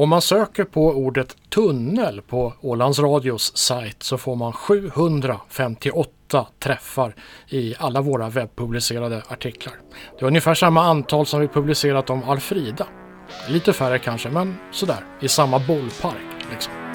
Om man söker på ordet tunnel på Ålands Radios sajt så får man 758 träffar i alla våra webbpublicerade artiklar. Det är ungefär samma antal som vi publicerat om Alfrida. Lite färre kanske, men sådär, i samma bollpark liksom.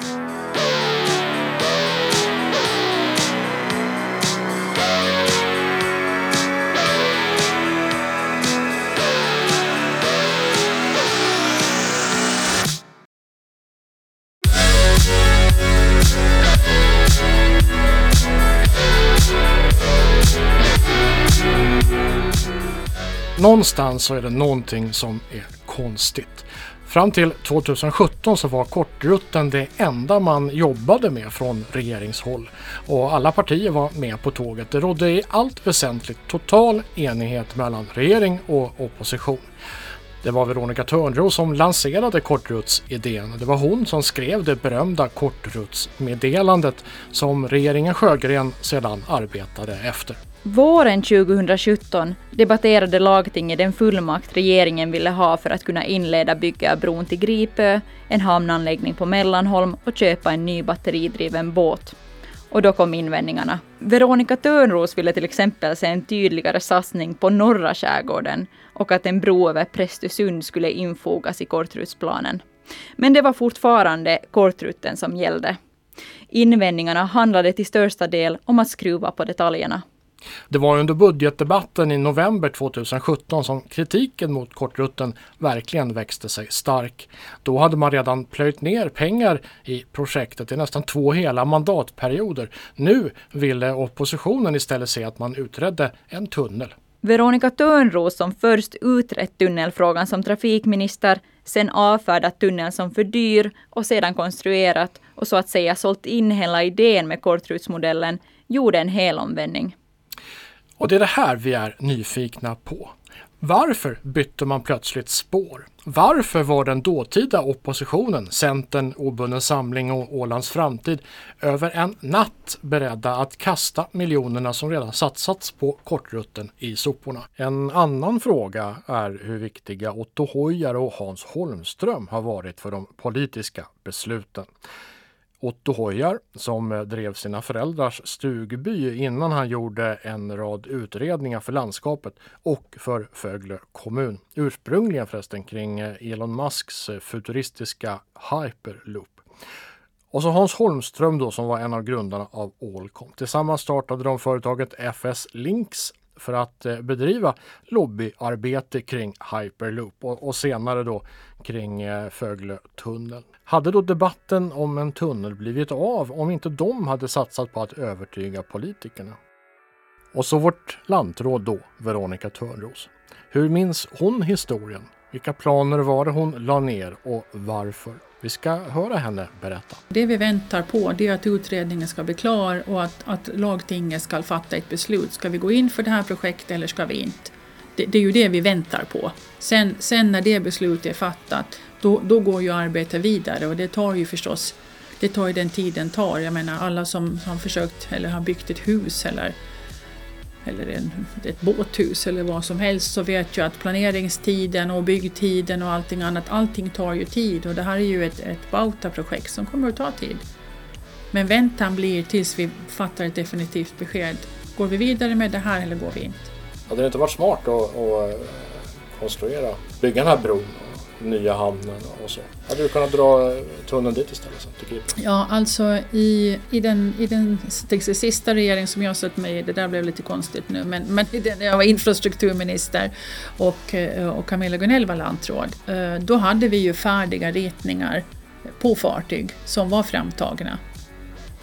Någonstans så är det någonting som är konstigt. Fram till 2017 så var kortrutten det enda man jobbade med från regeringshåll och alla partier var med på tåget. Det rådde i allt väsentligt total enighet mellan regering och opposition. Det var Veronica Törnros som lanserade kortrutsidén. Det var hon som skrev det berömda kortrutsmeddelandet som regeringen Sjögren sedan arbetade efter. Våren 2017 debatterade lagtinget den fullmakt regeringen ville ha för att kunna inleda bygga av bron till Gripö, en hamnanläggning på Mellanholm och köpa en ny batteridriven båt. Och då kom invändningarna. Veronica Törnros ville till exempel se en tydligare satsning på norra skärgården och att en bro över Prästösund skulle infogas i kortrutsplanen. Men det var fortfarande kortrutten som gällde. Invändningarna handlade till största del om att skruva på detaljerna. Det var under budgetdebatten i november 2017 som kritiken mot kortrutten verkligen växte sig stark. Då hade man redan plöjt ner pengar i projektet i nästan två hela mandatperioder. Nu ville oppositionen istället se att man utredde en tunnel. Veronica Törnros som först utrett tunnelfrågan som trafikminister, sen avfärdat tunneln som för dyr och sedan konstruerat och så att säga sålt in hela idén med kortrutsmodellen, gjorde en helomvändning. Och det är det här vi är nyfikna på. Varför bytte man plötsligt spår? Varför var den dåtida oppositionen, Centern, Obunden Samling och Ålands Framtid över en natt beredda att kasta miljonerna som redan satsats på kortrutten i soporna? En annan fråga är hur viktiga Otto Hojar och Hans Holmström har varit för de politiska besluten. Otto Hojar som eh, drev sina föräldrars stugby innan han gjorde en rad utredningar för landskapet och för Fögle kommun. Ursprungligen förresten kring eh, Elon Musks eh, futuristiska Hyperloop. Och så Hans Holmström då som var en av grundarna av Allcom. Tillsammans startade de företaget FS Links för att bedriva lobbyarbete kring Hyperloop och, och senare då kring eh, Fögletunneln. Hade då debatten om en tunnel blivit av om inte de hade satsat på att övertyga politikerna? Och så vårt lantråd då, Veronica Törnros. Hur minns hon historien? Vilka planer var det hon la ner och varför? Vi ska höra henne berätta. Det vi väntar på det är att utredningen ska bli klar och att, att lagtinget ska fatta ett beslut. Ska vi gå in för det här projektet eller ska vi inte? Det, det är ju det vi väntar på. Sen, sen när det beslutet är fattat då, då går ju arbetet vidare och det tar ju förstås det tar ju den tiden tar. Jag menar alla som har försökt eller har byggt ett hus eller, eller en, ett båthus eller vad som helst så vet ju att planeringstiden och byggtiden och allting annat, allting tar ju tid och det här är ju ett, ett Bauta-projekt som kommer att ta tid. Men väntan blir tills vi fattar ett definitivt besked. Går vi vidare med det här eller går vi inte? Hade det inte varit smart att, att eh, konstruera, bygga den här bron nya hamnen och så. Hade du kunnat dra tunneln dit istället? Så, tycker Ja, alltså i, i den, i den sista regeringen som jag satt med i, det där blev lite konstigt nu, men, men när jag var infrastrukturminister och, eh, och Camilla Gunell var lantråd, eh, då hade vi ju färdiga ritningar på fartyg som var framtagna.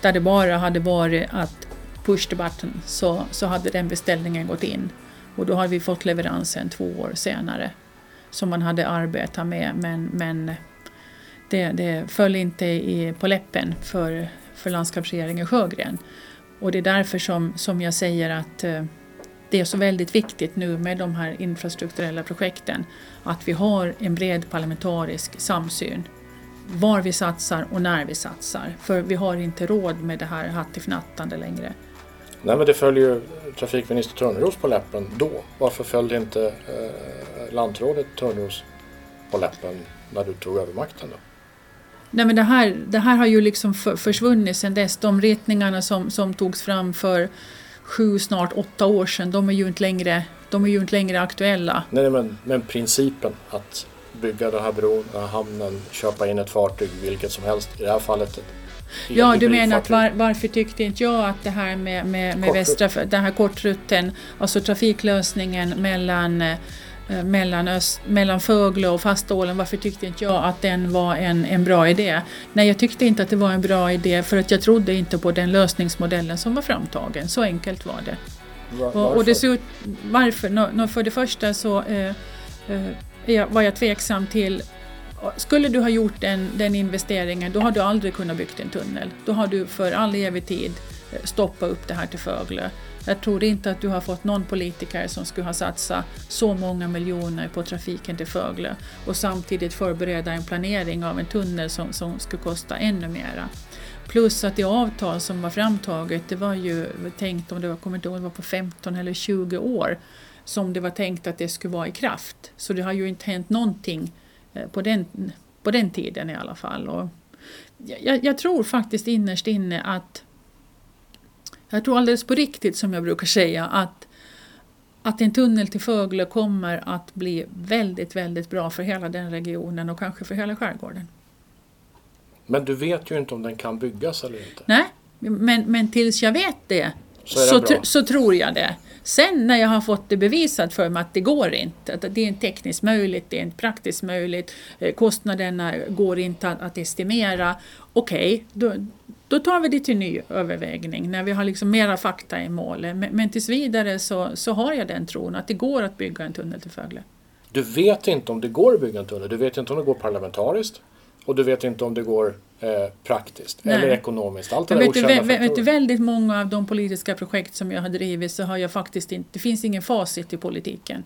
Där det bara hade varit att push the button så, så hade den beställningen gått in. Och då hade vi fått leveransen två år senare som man hade arbetat med men, men det, det föll inte i, på läppen för, för landskapsregeringen Sjögren. Och det är därför som, som jag säger att eh, det är så väldigt viktigt nu med de här infrastrukturella projekten att vi har en bred parlamentarisk samsyn. Var vi satsar och när vi satsar. För vi har inte råd med det här hattifnattande längre. Nej men det följer ju trafikminister Törnros på läppen då. Varför följde inte eh, lantrådet Törnros på läppen när du tog över makten då? Nej, men det, här, det här har ju liksom för, försvunnit sedan dess. De ritningarna som, som togs fram för sju, snart åtta år sedan, de är ju inte längre, de är ju inte längre aktuella. Nej, men, men principen att bygga den här bron, den här hamnen, köpa in ett fartyg, vilket som helst, i det här fallet Ja, du menar att var, varför tyckte inte jag att det här med, med, med västra, den här kortrutten, alltså trafiklösningen mellan eh, mellan, öst, mellan Fögle och Fastålen, varför tyckte inte jag att den var en, en bra idé? Nej, jag tyckte inte att det var en bra idé för att jag trodde inte på den lösningsmodellen som var framtagen. Så enkelt var det. Var, och, och dessutom, varför? Nå, för det första så eh, eh, var jag tveksam till skulle du ha gjort den, den investeringen, då har du aldrig kunnat bygga en tunnel. Då har du för all evig tid eh, stoppat upp det här till Föglö. Jag tror inte att du har fått någon politiker som skulle ha satsat så många miljoner på trafiken till Föglö och samtidigt förbereda en planering av en tunnel som, som skulle kosta ännu mera. Plus att det avtal som var framtaget, det var ju tänkt, om det var, kommer inte ihåg, det var på 15 eller 20 år som det var tänkt att det skulle vara i kraft. Så det har ju inte hänt någonting på den, på den tiden i alla fall. Och jag, jag tror faktiskt innerst inne att jag tror alldeles på riktigt som jag brukar säga att, att en tunnel till Fögle kommer att bli väldigt, väldigt bra för hela den regionen och kanske för hela skärgården. Men du vet ju inte om den kan byggas eller inte. Nej, men, men tills jag vet det så, så, tr så, tror jag det. Sen när jag har fått det bevisat för mig att det går inte, att det är inte tekniskt möjligt, det är inte praktiskt möjligt, eh, kostnaderna går inte att, att estimera, okej, okay, då, då tar vi det till ny övervägning när vi har liksom mera fakta i målet. Men, men tills vidare så, så har jag den tron att det går att bygga en tunnel till Fögle. Du vet inte om det går att bygga en tunnel, du vet inte om det går parlamentariskt och du vet inte om det går eh, praktiskt Nej. eller ekonomiskt. Allt det vet, du, vet, du, väldigt många av de politiska projekt som jag har drivit så har jag faktiskt inte, det finns ingen facit i politiken.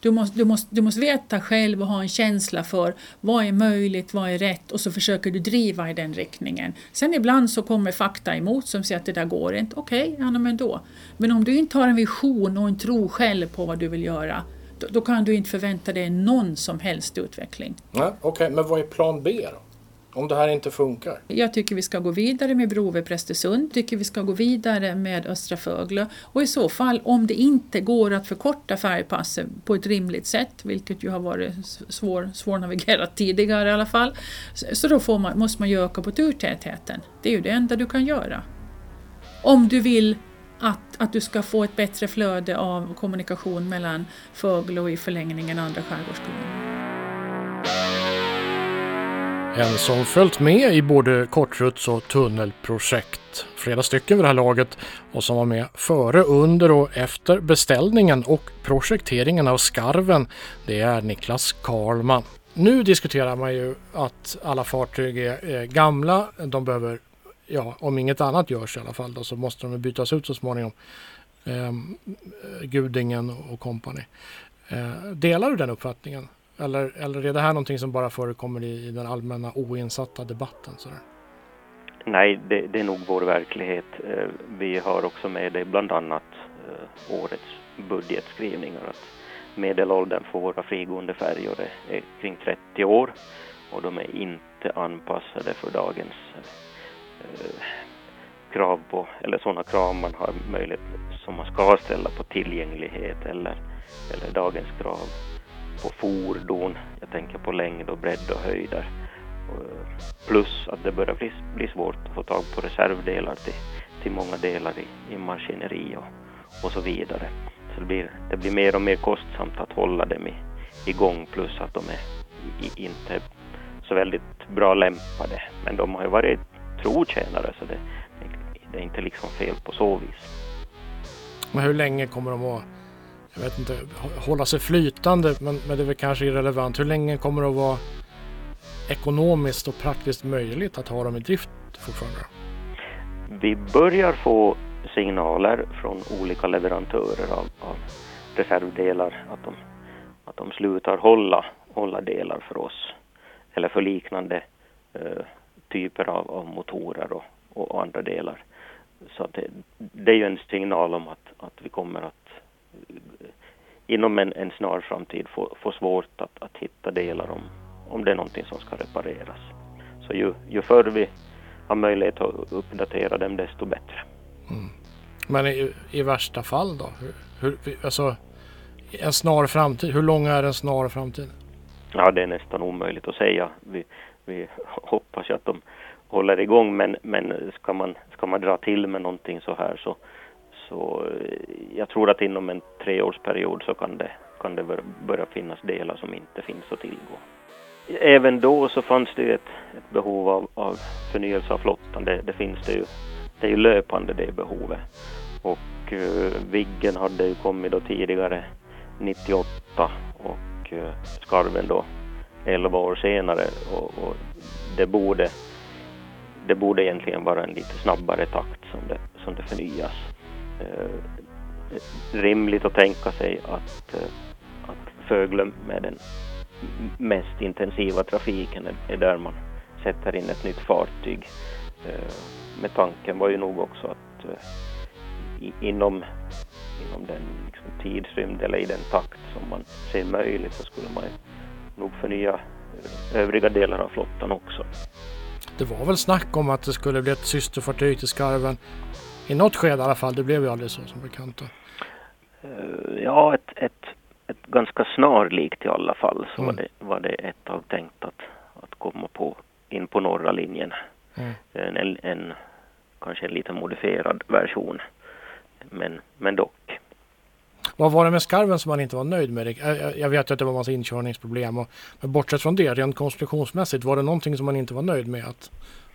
Du måste, du, måste, du måste veta själv och ha en känsla för vad är möjligt, vad är rätt och så försöker du driva i den riktningen. Sen ibland så kommer fakta emot som säger att det där går inte. Okej, okay, ja, men då. Men om du inte har en vision och en tro själv på vad du vill göra då, kan du inte förvänta dig någon som helst utveckling. Okej, okay, men vad är plan B då? Om det här inte funkar? Jag tycker vi ska gå vidare med bro vid Prästesund. Tycker vi ska gå vidare med Östra Fögle. Och i så fall, om det inte går att förkorta färgpasset på ett rimligt sätt, vilket ju har varit svår, svårnavigerat tidigare i alla fall, så då man, måste man ju öka på turtätheten. Det är ju det enda du kan göra. Om du vill att, att du ska få ett bättre flöde av kommunikation mellan Fögle och i förlängningen andra skärgårdskommuner. En som följt med i både kortruts och tunnelprojekt, flera stycken vid det här laget, och som var med före, under och efter beställningen och projekteringen av skarven, det är Niklas Karlman. Nu diskuterar man ju att alla fartyg är, gamla, de behöver, ja om inget annat görs i alla fall då, så måste de bytas ut så småningom. Ehm, eh, Gudingen och kompani. Eh, delar du den uppfattningen? Eller, eller är det här någonting som bara förekommer i, i den allmänna oinsatta debatten? Sådär? Nej, det, det, är nog vår verklighet. Eh, vi har också med det bland annat eh, årets budgetskrivningar att medelåldern för våra frigående färjor är, är kring 30 år och de är inte anpassade för dagens eh, Eh, krav på, eller sådana krav man har möjlighet som man ska ställa på tillgänglighet eller, eller dagens krav på fordon, jag tänker på längd och bredd och höjder. Eh, plus att det börjar bli, bli svårt att få tag på reservdelar till, till många delar i, i maskineri och, och så vidare. Så det blir, det blir mer och mer kostsamt att hålla dem i, igång plus att de är i, inte så väldigt bra lämpade. Men de har ju varit trotjänare så det, det är inte liksom fel på så vis. Men hur länge kommer de att jag vet inte, hålla sig flytande, men, men det är väl kanske irrelevant. Hur länge kommer det att vara ekonomiskt och praktiskt möjligt att ha dem i drift fortfarande? Vi börjar få signaler från olika leverantörer av, av reservdelar att de, att de slutar hålla, hålla delar för oss eller för liknande uh, typer av, av motorer och, och, andra delar. Så det, det, är ju en signal om att, att vi kommer att inom en, en snar framtid få, få svårt att, att hitta delar om, om det är någonting som ska repareras. Så Så ju, ju förr vi har möjlighet att uppdatera dem desto bättre. Mm. Men i, i, värsta fall då? Hur, hur, alltså, en snar framtid, hur lång är en snar framtid? Ja, det är nästan omöjligt att säga. Vi, vi hoppas ju att de håller igång men, men ska, man, ska man dra till med någonting så här så, så eh, jag tror att inom en treårsperiod så kan det, kan det börja finnas delar som inte finns att tillgå. Även då så fanns det ju ett, ett behov av, av förnyelse av flottan. Det, det, finns det ju. Det är ju löpande det behovet. Och uh, Viggen hade ju kommit då tidigare 98 och uh, Skarven då 11 år senare och, och, det borde det borde egentligen vara en lite snabbare takt som det, som det förnyas. Eh, rimligt att tänka sig att, uh, att Fögle med den mest intensiva trafiken är, är där man sätter in ett nytt fartyg. Eh, med tanken var ju nog också att eh, i, inom inom den liksom, tidsrymd eller i den takt som man ser möjligt så skulle man nog förnya eh, övriga delar av flottan också. Det var väl snack om att det skulle bli ett systerfartyg till Skarven i något skede i alla fall. Det blev ju aldrig så som bekant. Uh, ja, ett, ett, ett ganska snarlikt i alla fall så mm. var, det, var det ett tag tänkt att, att komma på in på norra linjen. Mm. En, en, en, kanske en lite modifierad version men, men dock. Vad var det med skarven som man inte var nöjd med? Jag vet ju att det var massa inkörningsproblem. Och, men bortsett från det, rent konstruktionsmässigt, var det någonting som man inte var nöjd med? Att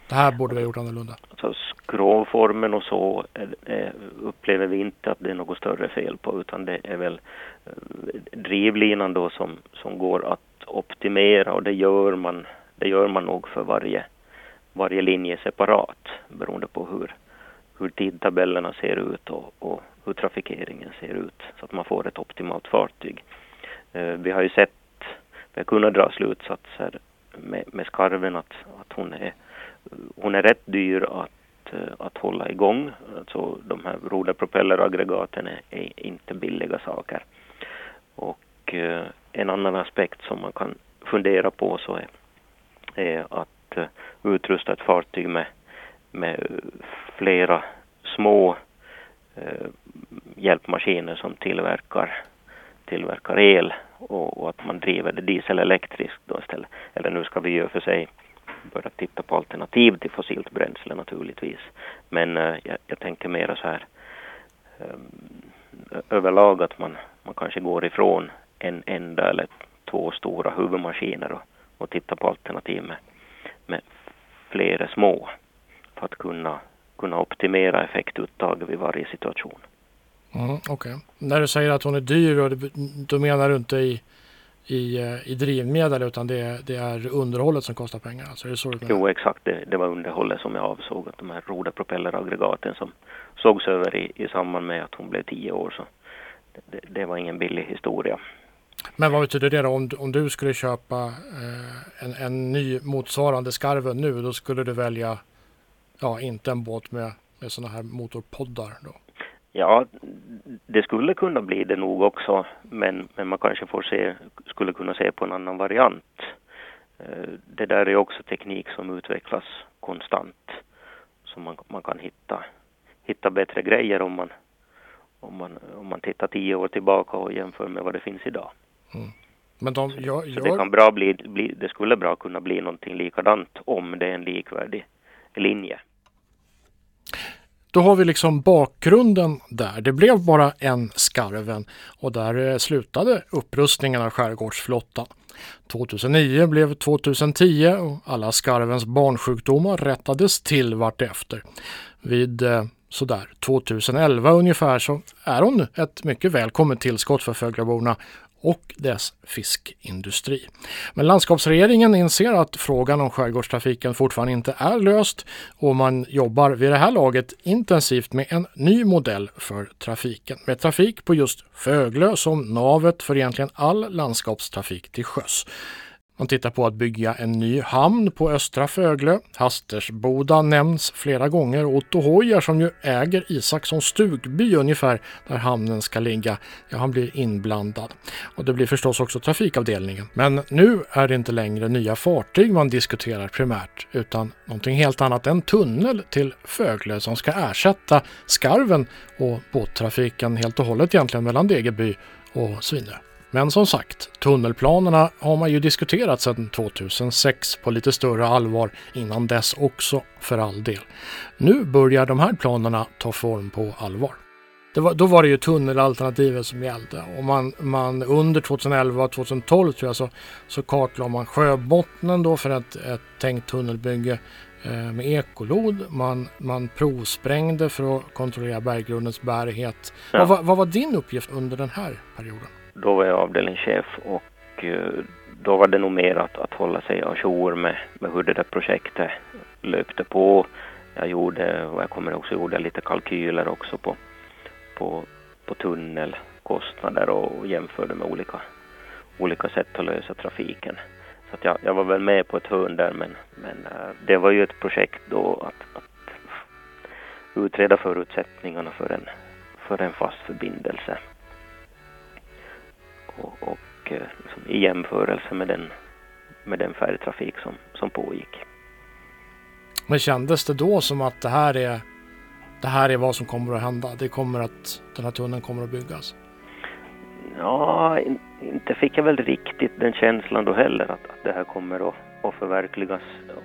det här borde vi ha gjort annorlunda? Alltså, skrovformen och så eh, eh, upplever vi inte att det är något större fel på utan det är väl eh, drivlinan då som, som går att optimera och det gör man, det gör man nog för varje, varje linje separat beroende på hur, hur tidtabellerna ser ut och, och, hur trafikeringen ser ut så att man får ett optimalt fartyg. Eh, vi har ju sett, vi har kunnat dra slutsatser med, med skarven att, att hon, är, hon är rätt dyr att, eh, att hålla igång. Alltså de här roderpropelleraggregaten är, är inte billiga saker. Och eh, en annan aspekt som man kan fundera på så är, är att eh, utrusta ett fartyg med med flera små Eh, hjälpmaskiner som tillverkar, tillverkar el och, och, att man driver det dieselelektriskt då istället. Eller nu ska vi ju för sig börja titta på alternativ till fossilt bränsle naturligtvis. Men eh, jag, jag, tänker mera så här eh, överlag att man, man kanske går ifrån en enda eller två stora huvudmaskiner och, och tittar på alternativ med, med flera små för att kunna, kunna optimera effektuttag vid varje situation. Mm, Okej. Okay. När du säger att hon är dyr, då menar du inte i, i, eh, i drivmedel utan det är, det är underhållet som kostar pengar? Alltså, är det så du Jo, exakt. Det, det, var underhållet som jag avsåg. Att de här roderpropelleraggregaten som sågs över i, i samband med att hon blev tio år. Så det, det var ingen billig historia. Men vad betyder det då? Om, om du skulle köpa eh, en, en ny motsvarande skarven nu, då skulle du välja ja, inte en båt med, med sådana här motorpoddar då? Ja, det skulle kunna bli det nog också, men, men man kanske får se, skulle kunna se på en annan variant. Eh, det där är också teknik som utvecklas konstant. Så man, man kan hitta, hitta bättre grejer om man, om, man, om man tittar tio år tillbaka och jämför med vad det finns idag. Mm. Men de, jag, jag... Så det, kan bra bli, bli, det skulle bra kunna bli någonting likadant om det är en likvärdig linje. Då har vi liksom bakgrunden där. Det blev bara en Skarven och där eh, slutade upprustningen av skärgårdsflottan. 2009 blev 2010 och alla Skarvens barnsjukdomar rättades till vartefter. Vid eh, sådär 2011 ungefär så är hon ett mycket välkommet tillskott för Föglaborna och dess fiskindustri. Men landskapsregeringen inser att frågan om skärgårdstrafiken fortfarande inte är löst och man jobbar vid det här laget intensivt med en ny modell för trafiken med trafik på just Föglö som navet för egentligen all landskapstrafik till sjöss. Man tittar på att bygga en ny hamn på Östra Föglö. Hastersboda nämns flera gånger och Otto Hoyer som ju äger Isakssons stugby ungefär där hamnen ska ligga, ja han blir inblandad. Och det blir förstås också trafikavdelningen. Men nu är det inte längre nya fartyg man diskuterar primärt utan någonting helt annat, en tunnel till Föglö som ska ersätta skarven och båttrafiken helt och hållet egentligen mellan Degerby och Svinö. Men som sagt, tunnelplanerna har man ju diskuterat sedan 2006 på lite större allvar innan dess också för all del. Nu börjar de här planerna ta form på allvar. Var, då var det ju tunnelalternativet som gällde och man, man under 2011 och 2012 tror jag så, så kartlade man sjöbottnen då för ett, ett tänkt tunnelbygge eh, med ekolod. Man, man provsprängde för att kontrollera berggrundens bärighet. Ja. Vad, vad var din uppgift under den här perioden? Då var jag avdelningschef och eh, då var det nog mer att, att hålla sig ajour med, med hur det där projektet löpte på. Jag gjorde, och jag kommer också gjorde lite kalkyler också på, på, på tunnelkostnader och jämförde med olika, olika sätt att lösa trafiken. Så att jag, jag var väl med på ett hörn där men, men eh, det var ju ett projekt då att, att utreda förutsättningarna för en, för en fast förbindelse och, och eh, liksom, i jämförelse med den, med den färjetrafik som, som pågick. Men kändes det då som att det här är det här är vad som kommer att hända? Det kommer att den här tunneln kommer att byggas? Ja, inte fick jag väl riktigt den känslan då heller att, att det här kommer att, att förverkligas.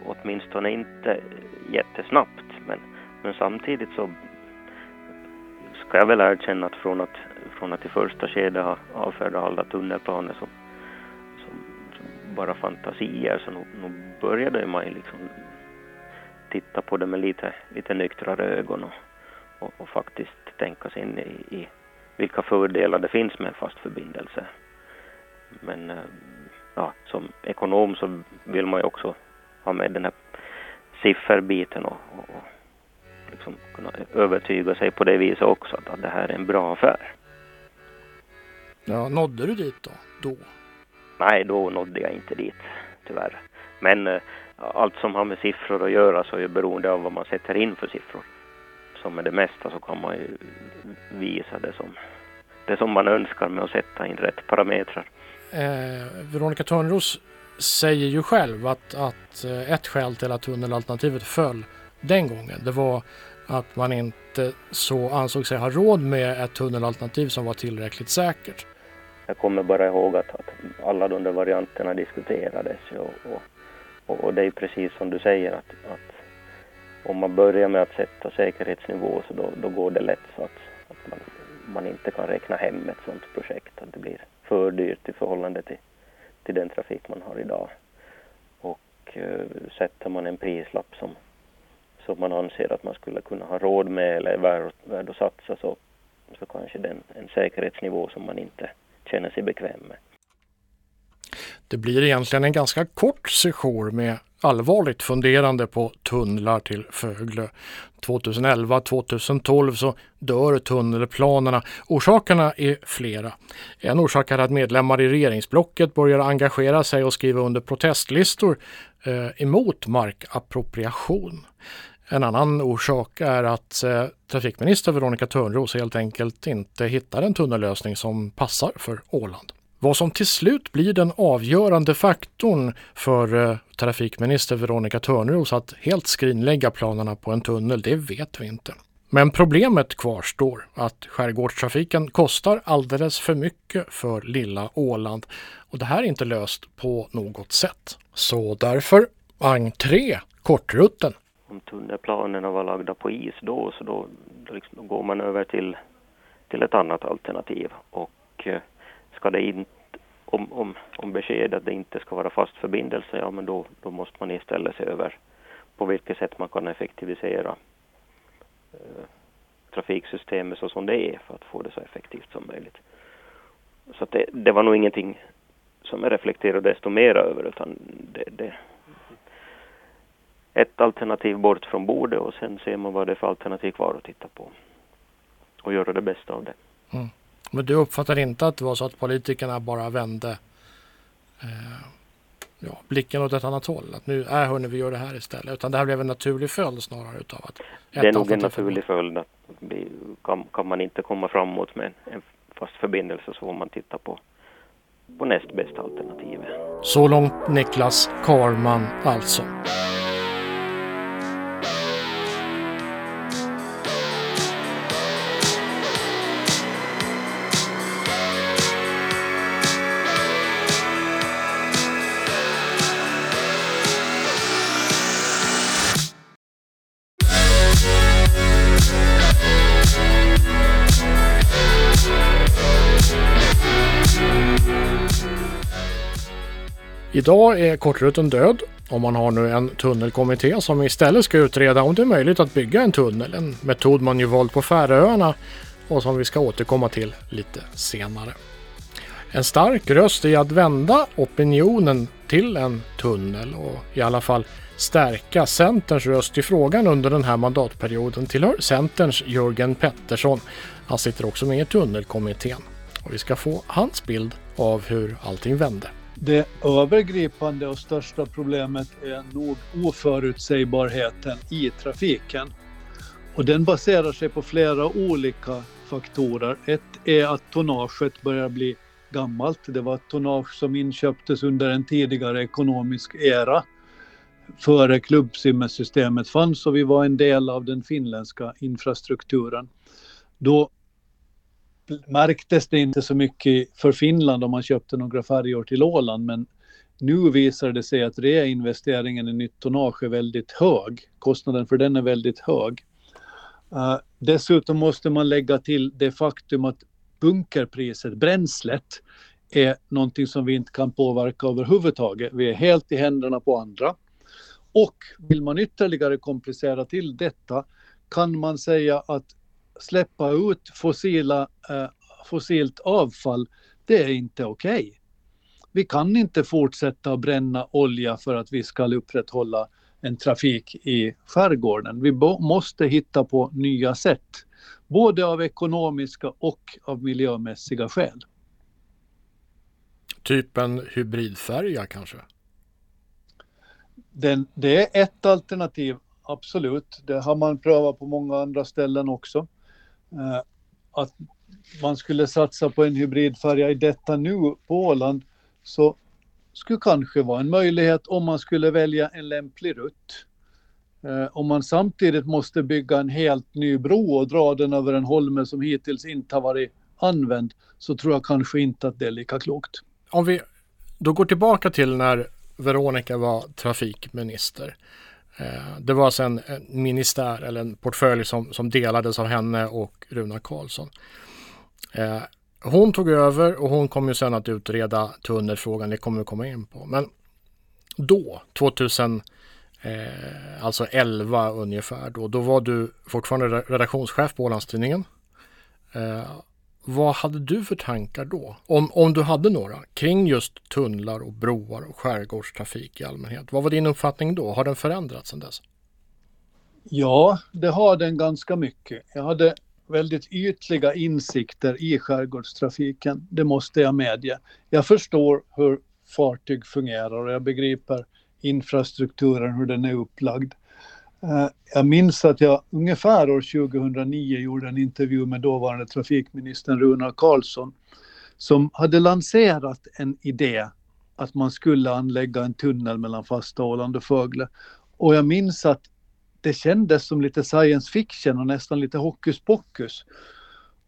Åtminstone inte jättesnabbt. Men, men samtidigt så ska jag väl erkänna att från att från att i första skedet ha avfärdat alla tunnelplaner som, som, som bara fantasier så nog, nog började man liksom titta på det med lite, lite nyktrare ögon och, och, och faktiskt tänka sig in i, i, vilka fördelar det finns med en fast förbindelse. Men eh, ja, som ekonom så vill man ju också ha med den här sifferbiten och, och, och liksom kunna övertyga sig på det viset också att, att det här är en bra affär. Ja, nådde du dit då? då? Nej, då nådde jag inte dit tyvärr. Men eh, allt som har med siffror att göra så är beroende av vad man sätter in för siffror. Som med det mesta så kan man ju visa det som, det som man önskar med att sätta in rätt parametrar. Eh, Veronica Törnros säger ju själv att, att eh, ett skäl till att tunnelalternativet föll den gången det var att man inte så ansåg sig ha råd med ett tunnelalternativ som var tillräckligt säkert. Jag kommer bara ihåg att, att alla de där varianterna diskuterades och, och, och, det är precis som du säger att, att om man börjar med att sätta säkerhetsnivå så då, då går det lätt så att, att man, man, inte kan räkna hem ett sådant projekt. Att det blir för dyrt i förhållande till, till den trafik man har idag. Och eh, sätter man en prislapp som, som man anser att man skulle kunna ha råd med eller är värd, värd att satsa så, så kanske det är en säkerhetsnivå som man inte känner sig bekväm med. Det blir egentligen en ganska kort sejour med allvarligt funderande på tunnlar till Föglö. 2011-2012 så dör tunnelplanerna. Orsakerna är flera. En orsak är att medlemmar i regeringsblocket börjar engagera sig och skriva under protestlistor eh, emot markappropriation. En annan orsak är att eh, trafikminister Veronica Törnros helt enkelt inte hittar en tunnellösning som passar för Åland. Vad som till slut blir den avgörande faktorn för eh, trafikminister Veronica Törnros att helt skrinlägga planerna på en tunnel, det vet vi inte. Men problemet kvarstår att skärgårdstrafiken kostar alldeles för mycket för lilla Åland och det här är inte löst på något sätt. Så därför entré kortrutten om tunnelplanerna var lagda på is då så då, då, liksom, då går man över till, till ett annat alternativ. Och eh, ska det inte, om, om, om beskedet att det inte ska vara fast förbindelse, ja men då, då måste man istället se över på vilket sätt man kan effektivisera eh, trafiksystemet så som det är för att få det så effektivt som möjligt. Så det, det var nog ingenting som jag reflekterade desto mer över utan det, det, ett alternativ bort från bordet och sen ser man vad det är för alternativ kvar att titta på. Och göra det bästa av det. Mm. Men du uppfattar inte att det var så att politikerna bara vände, eh, ja, blicken åt ett annat håll. Att nu, är äh, hörni, vi gör det här istället. Utan det här blev en naturlig följd snarare utav att... Det är nog en naturlig följd. Att vi, kan, kan man inte komma framåt med en, en fast förbindelse så får man titta på, på näst bästa alternativet. Så långt Niklas Karman alltså. Idag är kortruten död och man har nu en tunnelkommitté som istället ska utreda om det är möjligt att bygga en tunnel. En metod man ju valt på Färöarna och som vi ska återkomma till lite senare. En stark röst i att vända opinionen till en tunnel och i alla fall stärka Centerns röst i frågan under den här mandatperioden tillhör Centerns Jörgen Pettersson. Han sitter också med i tunnelkommittén och vi ska få hans bild av hur allting vände. Det övergripande och största problemet är nog oförutsägbarheten i trafiken. Och den baserar sig på flera olika faktorer. Ett är att tonnaget börjar bli gammalt. Det var ett tonnage som inköptes under en tidigare ekonomisk era före klubbsimmesystemet fanns och vi var en del av den finländska infrastrukturen. Då märktes det inte så mycket för Finland om man köpte några färjor till Åland men nu visar det sig att reinvesteringen i nytt tonnage är väldigt hög. Kostnaden för den är väldigt hög. Uh, dessutom måste man lägga till det faktum att bunkerpriset, bränslet, är någonting som vi inte kan påverka överhuvudtaget. Vi är helt i händerna på andra. Och vill man ytterligare komplicera till detta kan man säga att släppa ut fossila, eh, fossilt avfall, det är inte okej. Okay. Vi kan inte fortsätta att bränna olja för att vi ska upprätthålla en trafik i skärgården. Vi måste hitta på nya sätt, både av ekonomiska och av miljömässiga skäl. Typ en hybridfärja kanske? Den, det är ett alternativ, absolut. Det har man prövat på många andra ställen också. Eh, att man skulle satsa på en hybridfärja i detta nu på Åland så skulle kanske vara en möjlighet om man skulle välja en lämplig rutt. Eh, om man samtidigt måste bygga en helt ny bro och dra den över en holme som hittills inte har varit använd så tror jag kanske inte att det är lika klokt. Om vi då går tillbaka till när Veronica var trafikminister. Eh, det var sen en ministär eller en portfölj som, som delades av henne och Runa Karlsson. Eh, hon tog över och hon kommer ju sen att utreda tunnelfrågan, det kommer vi komma in på. Men då, 2000, eh, alltså 11 ungefär då, då var du fortfarande redaktionschef på Ålandstidningen. Eh, vad hade du för tankar då? Om, om du hade några kring just tunnlar och broar och skärgårdstrafik i allmänhet. Vad var din uppfattning då? Har den förändrats sedan dess? Ja, det har den ganska mycket. Jag hade väldigt ytliga insikter i skärgårdstrafiken, det måste jag medge. Jag förstår hur fartyg fungerar och jag begriper infrastrukturen, hur den är upplagd. Eh, jag minns att jag ungefär år 2009 gjorde en intervju med dåvarande trafikministern Runar Karlsson som hade lanserat en idé att man skulle anlägga en tunnel mellan fasta Åland och Fögle. Och jag minns att det kändes som lite science fiction och nästan lite hokus pokus.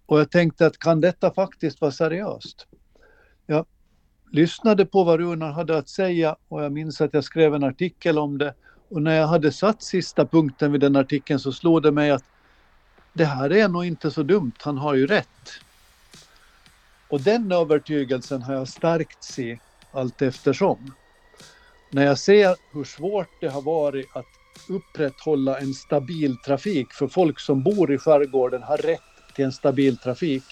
Och jag tänkte att kan detta faktiskt vara seriöst? Jag lyssnade på vad Runar hade att säga och jag minns att jag skrev en artikel om det och när jag hade satt sista punkten vid den artikeln så slog det mig att det här är nog inte så dumt, han har ju rätt. Och den övertygelsen har jag stärkts i allt eftersom. När jag ser hur svårt det har varit att upprätthålla en stabil trafik, för folk som bor i skärgården har rätt till en stabil trafik.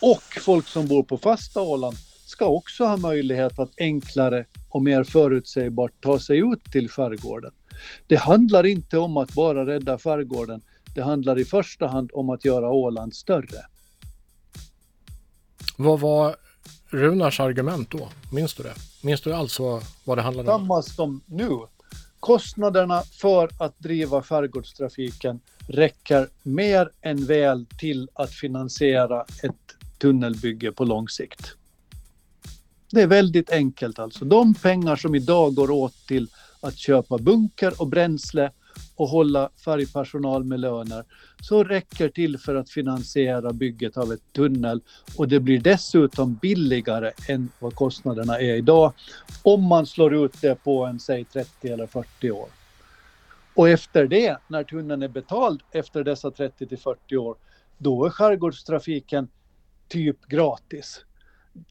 Och folk som bor på fasta Åland ska också ha möjlighet att enklare och mer förutsägbart ta sig ut till skärgården. Det handlar inte om att bara rädda skärgården. Det handlar i första hand om att göra Åland större. Vad var Runars argument då? Minns du det? Minns du vad, vad det handlade om? Samma som nu. Kostnaderna för att driva skärgårdstrafiken räcker mer än väl till att finansiera ett tunnelbygge på lång sikt. Det är väldigt enkelt alltså. De pengar som idag går åt till att köpa bunker och bränsle och hålla färgpersonal med löner så räcker till för att finansiera bygget av ett tunnel och det blir dessutom billigare än vad kostnaderna är idag om man slår ut det på en säg 30 eller 40 år. Och efter det, när tunneln är betald efter dessa 30 till 40 år, då är skärgårdstrafiken typ gratis.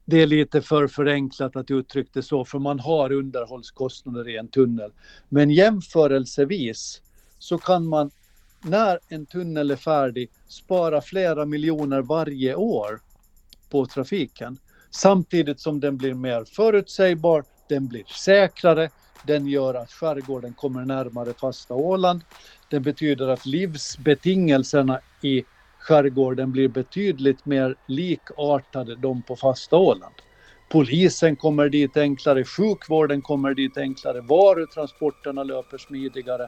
Det är lite för förenklat att uttrycka det så, för man har underhållskostnader i en tunnel. Men jämförelsevis så kan man när en tunnel är färdig spara flera miljoner varje år på trafiken. Samtidigt som den blir mer förutsägbar, den blir säkrare, den gör att skärgården kommer närmare fasta Åland. Det betyder att livsbetingelserna i skärgården blir betydligt mer likartade de på fasta Åland. Polisen kommer dit enklare, sjukvården kommer dit enklare, varutransporterna löper smidigare.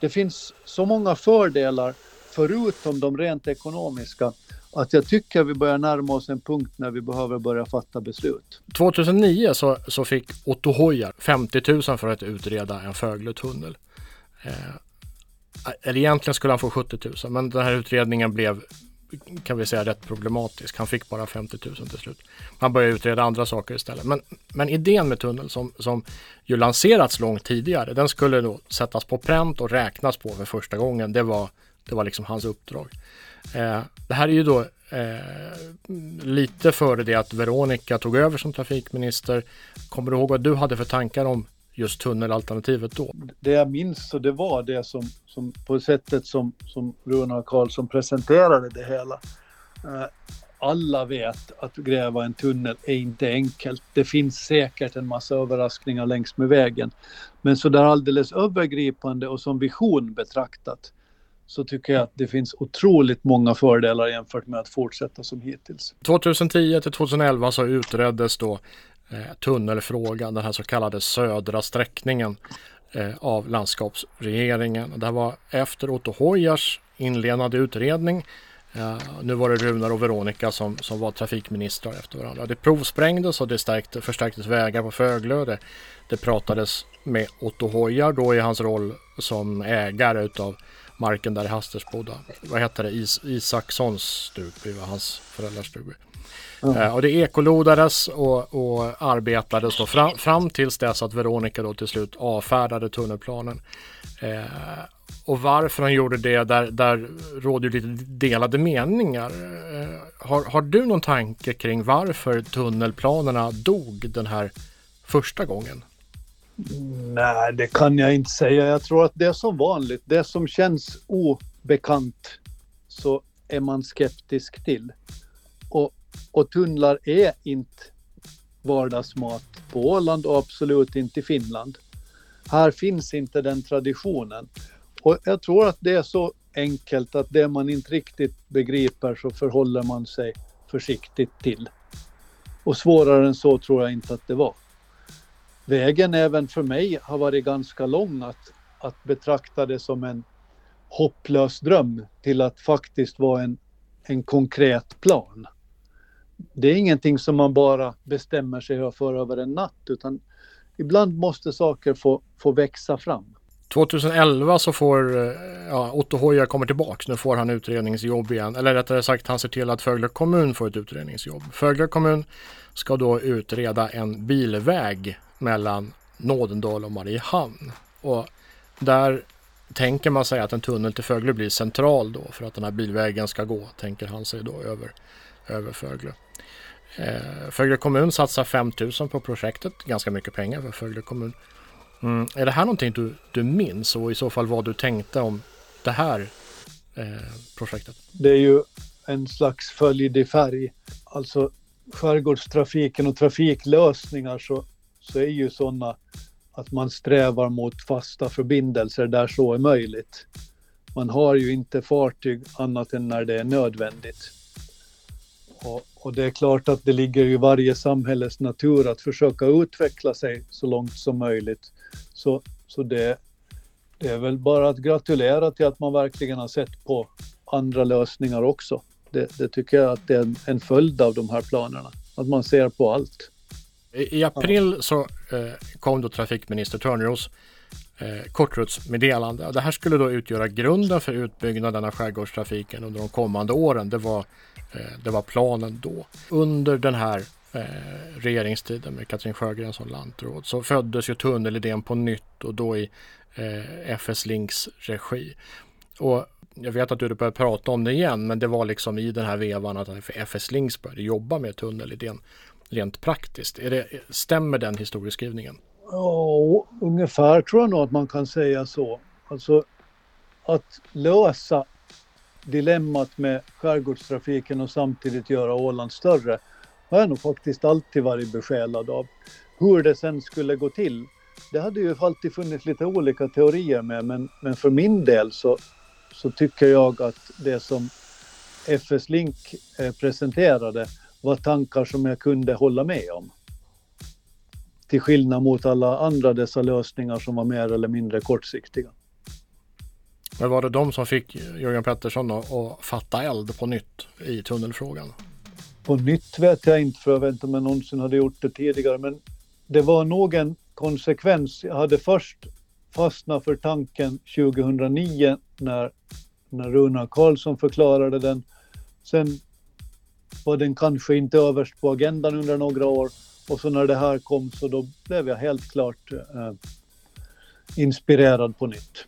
Det finns så många fördelar förutom de rent ekonomiska att jag tycker vi börjar närma oss en punkt när vi behöver börja fatta beslut. 2009 så, så fick Otto Hojar 50 000 för att utreda en Fögletunnel. Eh, eller egentligen skulle han få 70 000 men den här utredningen blev kan vi säga rätt problematisk. Han fick bara 50 000 till slut. Han började utreda andra saker istället. Men, men idén med tunneln som, som ju lanserats långt tidigare, den skulle då sättas på pränt och räknas på för första gången. Det var, det var liksom hans uppdrag. Eh, det här är ju då eh, lite före det att Veronica tog över som trafikminister. Kommer du ihåg vad du hade för tankar om just tunnelalternativet då? Det jag minns så det var det som, som på sättet som, som Runar Karlsson presenterade det hela. Eh, alla vet att gräva en tunnel är inte enkelt. Det finns säkert en massa överraskningar längs med vägen. Men så där alldeles övergripande och som vision betraktat så tycker jag att det finns otroligt många fördelar jämfört med att fortsätta som hittills. 2010 till 2011 så utreddes då eh, tunnelfrågan, den här så kallade södra sträckningen eh, av landskapsregeringen. Det här var efter Otto Hojars inledande utredning. Eh, nu var det Runar och Veronica som, som var trafikministrar efter varandra. Det provsprängdes och det stärkte, förstärktes vägar på Föglö. Det, det pratades med Otto Hojar då i hans roll som ägare utav marken där i Hastersboda. Vad hette det? Is Isakssons stugby var hans föräldrars stugby. Mm. Och det ekolodades och, och arbetades då fram, fram tills dess att Veronica då till slut avfärdade tunnelplanen. Uh, och varför han gjorde det, där, där råder lite delade meningar. Uh, har, har du någon tanke kring varför tunnelplanerna dog den här första gången? Nej, det kan jag inte säga. Jag tror att det är som vanligt. Det som känns obekant så är man skeptisk till. Och, tunnlar är inte vardagsmat på Åland och absolut inte i Finland. Här finns inte den traditionen. Och jag tror att det är så enkelt att det man inte riktigt begriper så förhåller man sig försiktigt till. Och svårare än så tror jag inte att det var vägen även för mig har varit ganska lång att, att betrakta det som en hopplös dröm till att faktiskt vara en, en konkret plan. Det är ingenting som man bara bestämmer sig för över en natt utan ibland måste saker få, få växa fram. 2011 så får eh, ja, Otto Hoja kommer tillbaks. Nu får han utredningsjobb igen. Eller rättare sagt han ser till att Fögle kommun får ett utredningsjobb. Fögle kommun ska då utreda en bilväg mellan Nådendal och Mariehamn. Och där tänker man sig att en tunnel till Fögle blir central då för att den här bilvägen ska gå, tänker han sig då över, över Fögle. Eh, Fögle kommun satsar 5 000 på projektet, ganska mycket pengar för Fögle kommun. Mm. Är det här någonting du, du minns och i så fall vad du tänkte om det här eh, projektet? Det är ju en slags följd i färg. Alltså skärgårdstrafiken och trafiklösningar så så är ju sådana att man strävar mot fasta förbindelser där så är möjligt. Man har ju inte fartyg annat än när det är nödvändigt. Och, och det är klart att det ligger i varje samhälles natur att försöka utveckla sig så långt som möjligt. Så, så det, det är väl bara att gratulera till att man verkligen har sett på andra lösningar också. Det, det tycker jag att det är en, en följd av de här planerna, att man ser på allt. I, i april så eh, kom då trafikminister Törneros eh, kortrutsmeddelande. Det här skulle då utgöra grunden för utbyggnaden av skärgårdstrafiken under de kommande åren. Det var, Eh, det var planen då. Under den här eh, regeringstiden med Katrin Sjögren som lantråd så föddes ju tunnelidén på nytt och då i eh, FS Links regi. Och jag vet att du började prata om det igen, men det var liksom i den här vevan att FS Links började jobba med tunnelidén rent praktiskt. Är det, stämmer den historieskrivningen? Ja, ungefär tror jag nog att man kan säga så. Alltså att lösa dilemmat med skärgårdstrafiken och samtidigt göra Åland större har jag nog faktiskt alltid varit besjälad av. Hur det sen skulle gå till, det hade ju alltid funnits lite olika teorier med, men, men för min del så, så tycker jag att det som FS Link eh, presenterade var tankar som jag kunde hålla med om. Till skillnad mot alla andra dessa lösningar som var mer eller mindre kortsiktiga. Men var det de som fick Jörgen Pettersson att fatta eld på nytt i tunnelfrågan? På nytt vet jag inte, för jag vet inte om jag någonsin hade gjort det tidigare, men det var nog en konsekvens. Jag hade först fastnat för tanken 2009 när, när Runar Karlsson förklarade den. Sen var den kanske inte överst på agendan under några år och så när det här kom så då blev jag helt klart eh, inspirerad på nytt.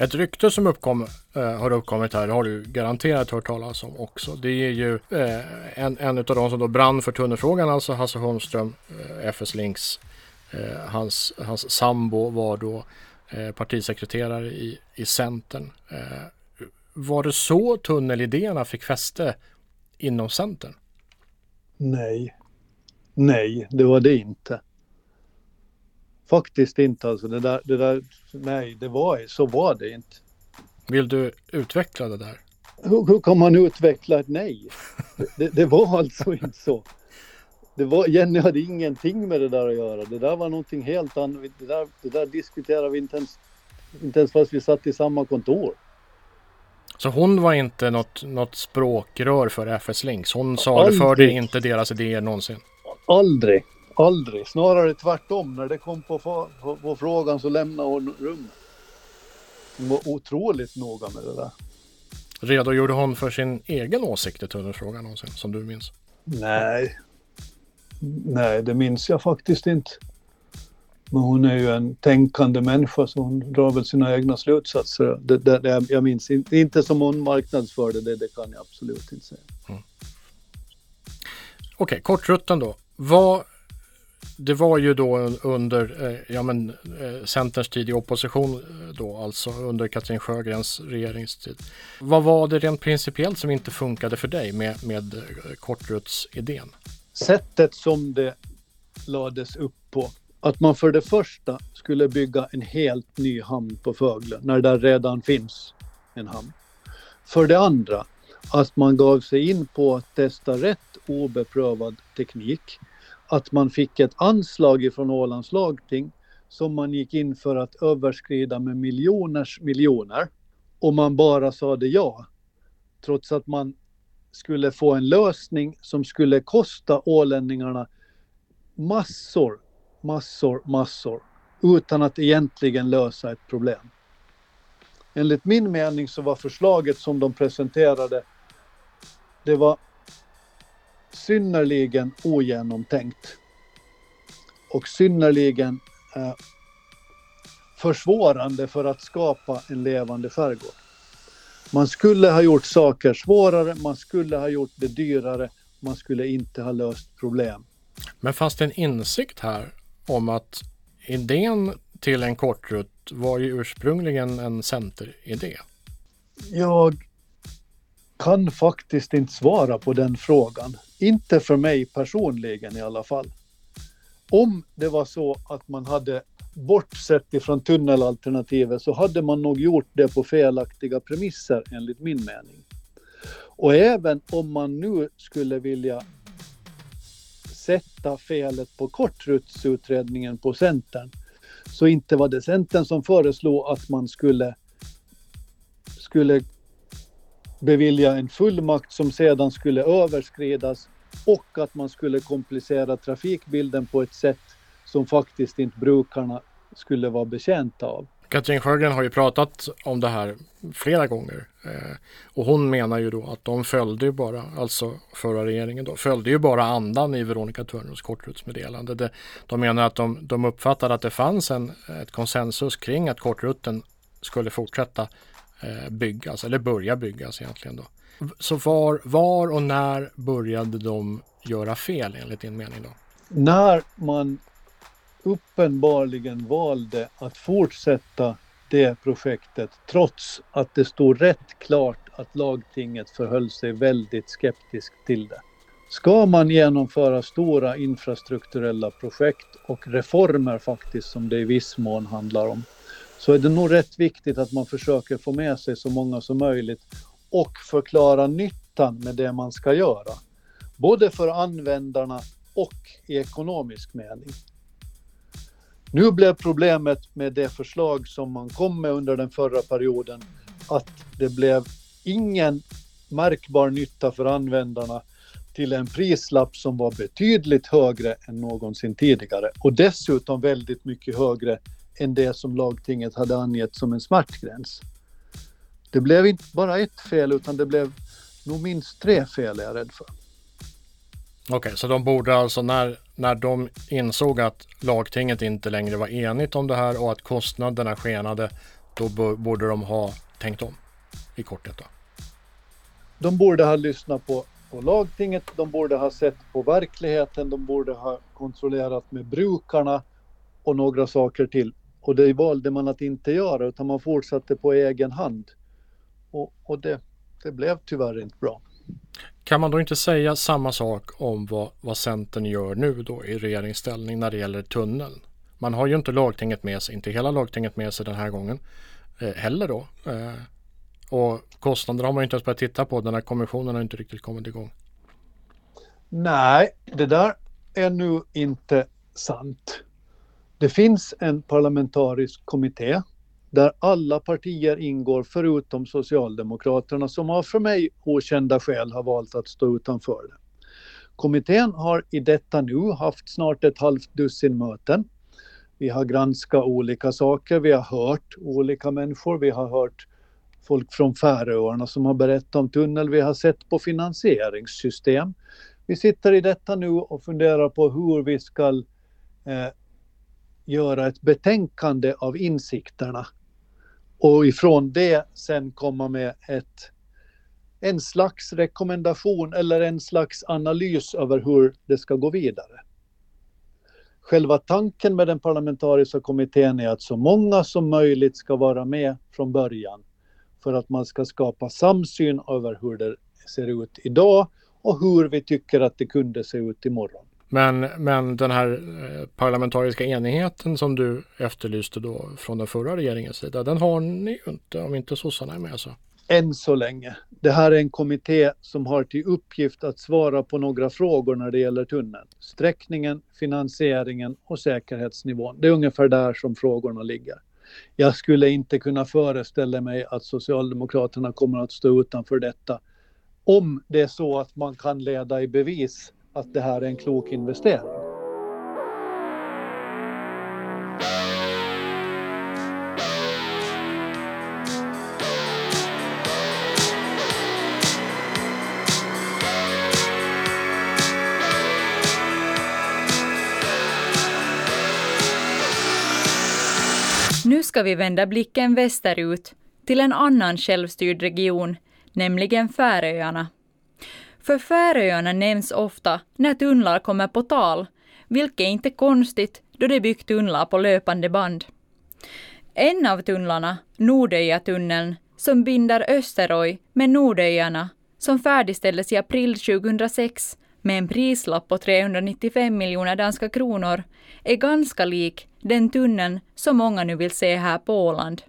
Ett rykte som uppkom, eh, har uppkommit här har du garanterat hört talas om också. Det är ju eh, en, en av de som då brann för tunnelfrågan, alltså Hasse Holmström, eh, FS Links. Eh, hans, hans sambo var då eh, partisekreterare i, i Centern. Eh, var det så tunnelidéerna fick fäste inom Centern? Nej. Nej, det var det inte. Faktiskt inte alltså. Det där, det där, nej, det var, så var det inte. Vill du utveckla det där? Hur, hur kan man utveckla ett nej? Det, det, var alltså inte så. Det var, Jenny hade ingenting med det där att göra. Det där var någonting helt annat. Det där, det där diskuterade vi inte ens, inte ens fast vi satt i samma kontor. Så hon var inte något, något språkrör för FS Links? Hon saluförde inte deras idéer någonsin? Aldrig, aldrig. Snarare tvärtom. När det kom på, på, på frågan så lämnade hon rummet. Hon var otroligt noga med det där. Redogjorde hon för sin egen åsikt i tunnelfrågan någonsin, som du minns? Nej. Nej, det minns jag faktiskt inte. Men hon är ju en tänkande människa så hon drar väl sina egna slutsatser. Det, det, det, jag minns inte, inte som hon marknadsförde det, det kan jag absolut inte säga. Mm. Okej, okay, kortrutten då. Vad, det var ju då under eh, ja, men, eh, Centerns tid i opposition eh, då, alltså under Katrin Sjögrens regeringstid. Vad var det rent principiellt som inte funkade för dig med, med eh, kortrutsidén? Sättet som det lades upp på att man för det första skulle bygga en helt ny hamn på Fögle när det redan finns en hamn. För det andra att man gav sig in på att testa rätt obeprövad teknik. Att man fick ett anslag ifrån Ålands lagting som man gick in för att överskrida med miljoners miljoner. Och man bara sade ja. Trots att man skulle få en lösning som skulle kosta ålänningarna massor massor, massor utan att egentligen lösa ett problem. Enligt min mening så var förslaget som de presenterade det var synnerligen ogenomtänkt och synnerligen eh, försvårande för att skapa en levande skärgård. Man skulle ha gjort saker svårare, man skulle ha gjort det dyrare, man skulle inte ha löst problem. Men fanns det en insikt här om att idén till en kortrutt var ju ursprungligen en centeridé. Jag kan faktiskt inte svara på den frågan. Inte för mig personligen i alla fall. Om det var så att man hade bortsett ifrån tunnelalternativet så hade man nog gjort det på felaktiga premisser enligt min mening. Och även om man nu skulle vilja sätta felet på kortrutsutredningen på Centern så inte var det Centern som föreslog att man skulle, skulle bevilja en fullmakt som sedan skulle överskridas och att man skulle komplicera trafikbilden på ett sätt som faktiskt inte brukarna skulle vara betjänta av. Katrin Sjögren har ju pratat om det här flera gånger eh, och hon menar ju då att de följde ju bara, alltså förra regeringen då, följde ju bara andan i Veronica Törnros kortrutsmeddelande. Det, de menar att de, de uppfattade att det fanns en, ett konsensus kring att kortrutten skulle fortsätta Eh, byggas, eller börja byggas egentligen då. Så var, var och när började de göra fel enligt din mening då? När man uppenbarligen valde att fortsätta det projektet trots att det stod rätt klart att lagtinget förhöll sig väldigt skeptiskt till det. Ska man genomföra stora infrastrukturella projekt och reformer faktiskt som det i viss mån handlar om så är det nog rätt viktigt att man försöker få med sig så många som möjligt och förklara nyttan med det man ska göra. Både för användarna och i ekonomisk mening. Nu blev problemet med det förslag som man kom med under den förra perioden att det blev ingen märkbar nytta för användarna till en prislapp som var betydligt högre än någonsin tidigare och dessutom väldigt mycket högre än det som lagtinget hade angett som en smärtgräns. Det blev inte bara ett fel utan det blev nog minst tre fel är jag rädd för. Okej, okay, så de borde alltså när, när de insåg att lagtinget inte längre var enigt om det här och att kostnaderna skenade, då borde de ha tänkt om i korthet då? De borde ha lyssnat på, på lagtinget, de borde ha sett på verkligheten, de borde ha kontrollerat med brukarna och några saker till. Och det valde man att inte göra utan man fortsatte på egen hand. Och, och det, det blev tyvärr inte bra. Kan man då inte säga samma sak om vad, vad Centern gör nu då i regeringsställning när det gäller tunneln? Man har ju inte lagtinget med sig, inte hela lagtinget med sig den här gången eh, heller då. Eh, och kostnaderna har man ju inte ens börjat titta på, den här kommissionen har inte riktigt kommit igång. Nej, det där är nu inte sant. Det finns en parlamentarisk kommitté där alla partier ingår förutom Socialdemokraterna som av för mig okända skäl har valt att stå utanför det. Kommittén har i detta nu haft snart ett halvt dussin möten. Vi har granskat olika saker, vi har hört olika människor, vi har hört folk från Färöarna som har berättat om tunnel, vi har sett på finansieringssystem. Vi sitter i detta nu och funderar på hur vi ska eh, göra ett betänkande av insikterna och ifrån det sen komma med ett, en slags rekommendation eller en slags analys över hur det ska gå vidare. Själva tanken med den parlamentariska kommittén är att så många som möjligt ska vara med från början för att man ska skapa samsyn över hur det ser ut idag och hur vi tycker att det kunde se ut imorgon. Men, men den här eh, parlamentariska enigheten som du efterlyste då från den förra regeringens sida, den har ni ju inte om inte sossarna är med så. Än så länge. Det här är en kommitté som har till uppgift att svara på några frågor när det gäller tunneln. Sträckningen, finansieringen och säkerhetsnivån. Det är ungefär där som frågorna ligger. Jag skulle inte kunna föreställa mig att Socialdemokraterna kommer att stå utanför detta om det är så att man kan leda i bevis att det här är en klok investering. Nu ska vi vända blicken västerut till en annan självstyrd region, nämligen Färöarna. För Färöarna nämns ofta när tunnlar kommer på tal, vilket är inte konstigt då de byggt tunnlar på löpande band. En av tunnlarna, Nordöjatunneln, som binder Österoj med Nordöjarna, som färdigställdes i april 2006 med en prislapp på 395 miljoner danska kronor, är ganska lik den tunneln som många nu vill se här på Åland.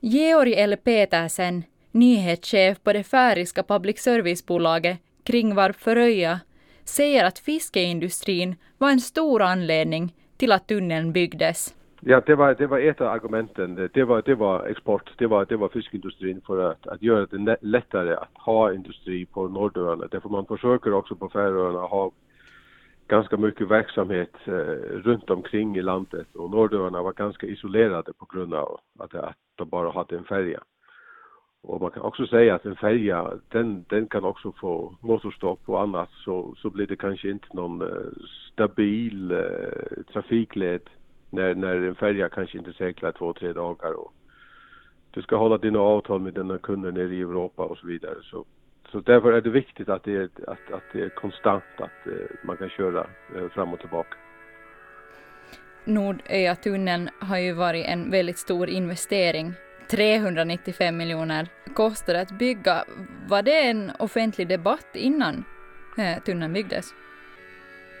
Georg L. Petersen nyhetschef på det färiska public service-bolaget Kringvarp Föröja, säger att fiskeindustrin var en stor anledning till att tunneln byggdes. Ja, det var, det var ett av argumenten. Det var, det var export, det var, det var fiskindustrin för att, att göra det lättare att ha industri på Nordöarna. Därför man försöker också på Färöarna ha ganska mycket verksamhet eh, runt omkring i landet och Nordöarna var ganska isolerade på grund av att, att de bara hade en färja. Och man kan också säga att en färja, den, den kan också få motorstopp och annat så, så blir det kanske inte någon øh, stabil øh, eh, trafikled när, när en färja kanske inte seglar två, tre dagar och du ska hålla dina avtal med dina kunder nere i Europa och så vidare. Så, så därför är det viktigt att det är, att, att det är konstant, att eh, øh, man kan köra eh, fram och tillbaka. Nordöatunneln har ju varit en väldigt stor investering 395 miljoner kostade att bygga. Var det en offentlig debatt innan eh, tunneln byggdes?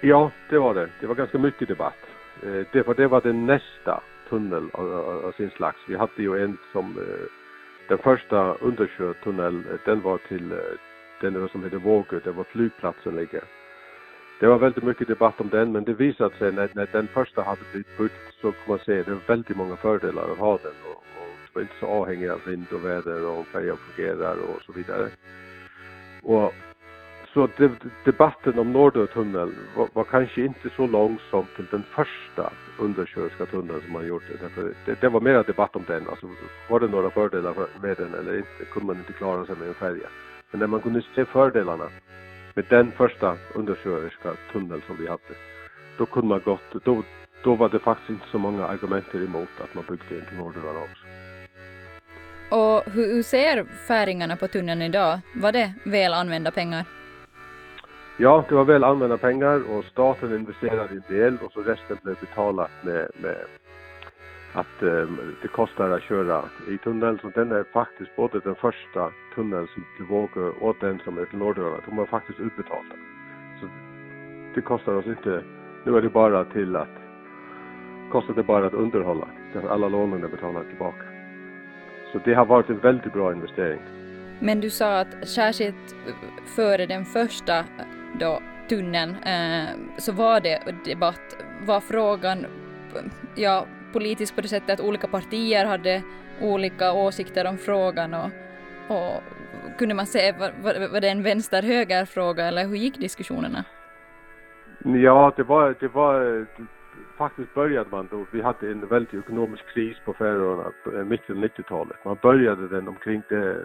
Ja, det var det. Det var ganska mycket debatt. Eh, det, var, det var den nästa tunnel av, av, sin slags. Vi hade ju en som eh, den första undersjötunneln, eh, den var till eh, den som heter Vågö, där var flygplatsen ligger. Det var väldigt mycket debatt om den men det visade sig när, när den första hade blivit byggd så kan man se att det var väldigt många fördelar att ha den och var inte så avhängig av vind och väder och om färjan fungerar och så vidare. Och så de, debatten om Nordötunneln var, var, kanske inte så lång som till den första undersjöiska tunneln som man gjorde. Därför det, det var mera debatt om den. Alltså, var det några fördelar med den eller inte? Kunde man inte klara sig med en färja? Men när man kunde se fördelarna med den första undersjöiska tunneln som vi hade, då kunde man gott, då, då var det faktiskt inte så många argument emot att man byggde en till Nordöarna också. Och hur, hur ser färingarna på tunneln idag? Var det väl använda pengar? Ja, det var väl använda pengar och staten investerade en del och så resten blev betalat med, med att um, det kostar att köra i tunneln. Så den är faktiskt både den första tunneln som till Vågö och den som är till Nordöarna, de har faktiskt utbetalda. Så det kostar oss inte, nu är det bara till att, kostar det bara att underhålla. Alla lånen är betalade tillbaka. Så det har varit en väldigt bra investering. Men du sa att särskilt före den första då, tunneln eh, så var det debatt. Var frågan ja, politisk på det sättet att olika partier hade olika åsikter om frågan och, och kunde man säga, var, var, det en vänster-höger-fråga eller hur gick diskussionerna? Ja, det var, det var faktiskt började man då, vi hade en väldigt ekonomisk kris på Färöarna eh, mitten av 90-talet. Man började den omkring det,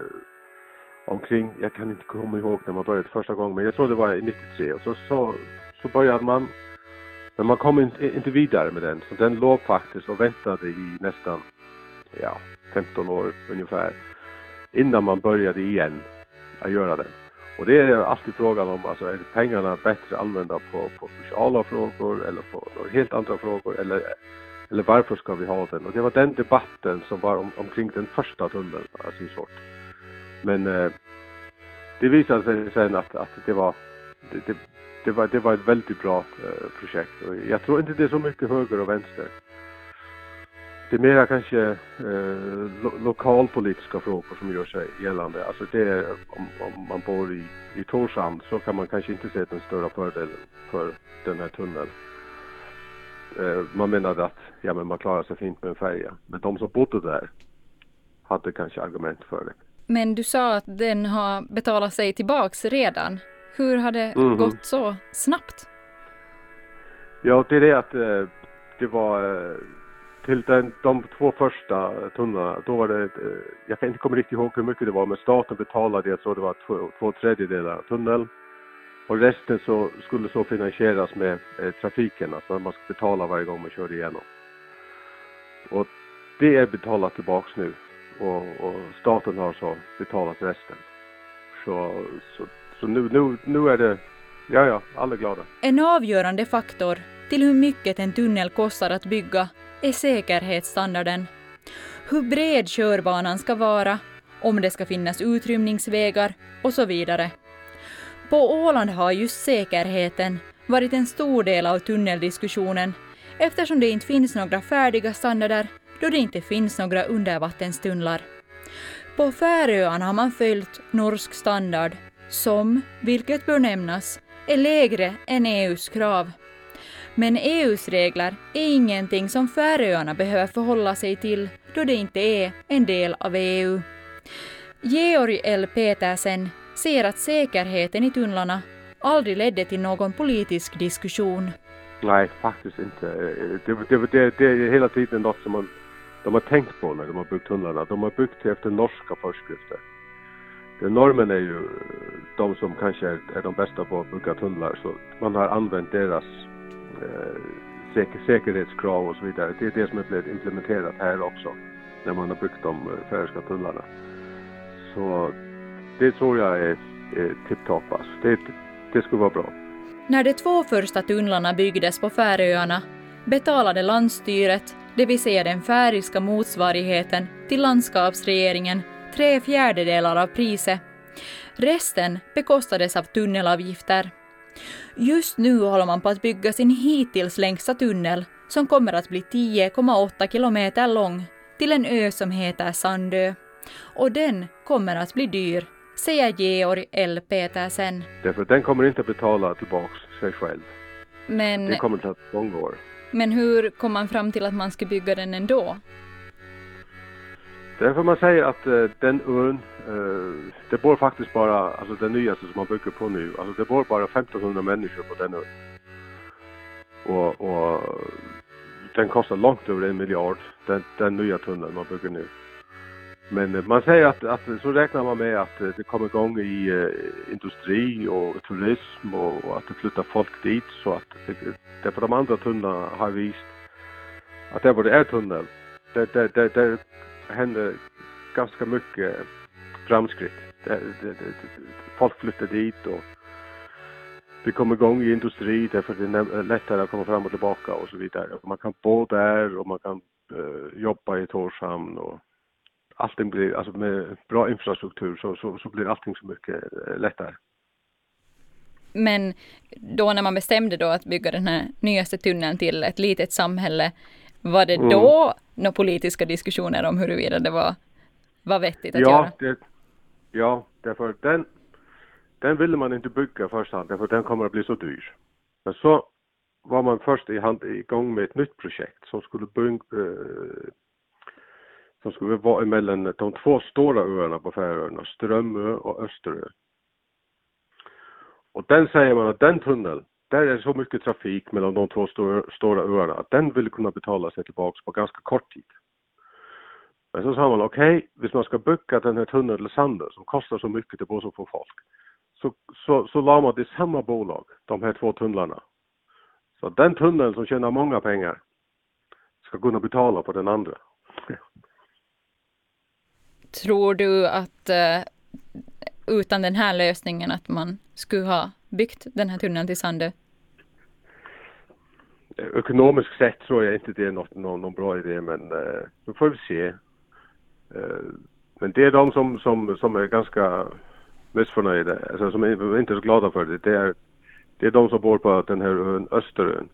omkring, jag kan inte komma ihåg när man började första gången, men jag tror det var i 93 och så, så, så började man, men man kom inte, inte vidare med den, så den låg faktiskt och väntade i nästan, ja, 15 år ungefär, innan man började igen att göra den. Och det är alltid frågan om, alltså är pengarna bättre använda på, på sociala frågor eller på helt andra frågor eller, eller varför ska vi ha den? Och det var den debatten som var om, omkring den första tunneln alltså i sort. Men eh, det visade sig sen att, att det var det, det, det, var, det var ett väldigt bra eh, projekt och jag tror inte det är så mycket höger och vänster det är mera kanske eh, lo lokalpolitiska frågor som gör sig gällande. Alltså det är, om, om man bor i, i Torshamn så kan man kanske inte se den större fördelen för den här tunneln. Eh, man menade att ja, men man klarar sig fint med en färja. Men de som bodde där hade kanske argument för det. Men du sa att den har betalat sig tillbaks redan. Hur har det mm -hmm. gått så snabbt? Ja, det är det att eh, det var eh, till den, de två första tunnlarna, då var det, eh, jag kan inte komma riktigt ihåg hur mycket det var, men staten betalade, jag tror det var två, två tredjedelar av tunneln. Och resten så skulle så finansieras med eh, trafiken, alltså man ska betala varje gång man kör igenom. Och det är betalat tillbaks nu och, och staten har så betalat resten. Så, så, så nu, nu, nu är det, ja ja, alla är glada. En avgörande faktor till hur mycket en tunnel kostar att bygga är säkerhetsstandarden. Hur bred körbanan ska vara, om det ska finnas utrymningsvägar och så vidare. På Åland har just säkerheten varit en stor del av tunneldiskussionen eftersom det inte finns några färdiga standarder då det inte finns några undervattenstunnlar. På Färöarna har man följt norsk standard som, vilket bör nämnas, är lägre än EUs krav. Men EUs regler är ingenting som Färöarna behöver förhålla sig till då det inte är en del av EU. Georg L. Petersen ser att säkerheten i tunnlarna aldrig ledde till någon politisk diskussion. Nej, faktiskt inte. Det, det, det, det är hela tiden något som man, de har tänkt på när de har byggt tunnlarna. De har byggt efter norska föreskrifter. Normen är ju de som kanske är, är de bästa på att bygga tunnlar så man har använt deras Eh, säker, säkerhetskrav och så vidare. Det är det som är blivit implementerat här också när man har byggt de eh, färska färöiska tunnlarna. Så det tror jag är, är tipptopp alltså. Det, det skulle vara bra. När de två första tunnlarna byggdes på Färöarna betalade landstyret, det vill säga den färöiska motsvarigheten till landskapsregeringen, tre fjärdedelar av priset. Resten bekostades av tunnelavgifter. Just nu håller man på att bygga sin hittills längsta tunnel som kommer att bli 10,8 kilometer lång till en ö som heter Sandö. Och den kommer att bli dyr, säger Georg L. Petersen. Därför den kommer inte att betala tillbaks sig själv. Men, det kommer att ta många år. Men hur kom man fram till att man ska bygga den ändå? Därför man säger att uh, den ön, Eh, det bor faktiskt bara, alltså det nyaste som man bygger på nu, alltså det bor bara 1500 människor på den ön. Och, och den kostar långt över en miljard, den, den nya tunneln man bygger nu. Men eh, man säger att, att, så räknar man med att eh, det kommer igång i industri och turism och, och, att det flyttar folk dit så att det, därför de andra tunnlarna har visat att där var det är tunnel, där, där, där, där händer ganska mycket framskritt. Det, det, det, folk flyttar dit och vi kommer igång i industri därför det är lättare att komma fram och tillbaka och så vidare. Man kan bo där och man kan uh, jobba i Torshamn och allting blir, alltså med bra infrastruktur så, så, så blir allting så mycket uh, lättare. Men då när man bestämde då att bygga den här nyaste tunneln till ett litet samhälle, var det mm. då några politiska diskussioner om huruvida det var, var vettigt att ja, göra? Det, ja, därför den, den ville man inte bygga först hand, därför den kommer att bli så dyr. Men så var man först i hand igång med ett nytt projekt som skulle bygga, eh, som skulle vara emellan de två stora öarna på Färöarna, Strömö och Österö. Och den säger man att den tunneln, där är så mycket trafik mellan de två stora, stora öarna att den vill kunna betala sig tillbaks på ganska kort tid. Men så sa man okej, okay, hvis man ska bygga den här tunneln till Sandö som kostar så mycket till så få folk så, så, så la man i samma bolag, de här två tunnlarna. Så den tunneln som tjänar många pengar ska kunna betala på den andra. Tror du att uh, utan den här lösningen att man skulle ha byggt den här tunneln till Sandö? Ekonomiskt sett tror jag inte det är något, någon, någon bra idé men eh, då får vi se. Eh, men det är de som, som, som är ganska missförnöjda, alltså som är inte är så glada för det. Det är, det är de som bor på den här ön Österön.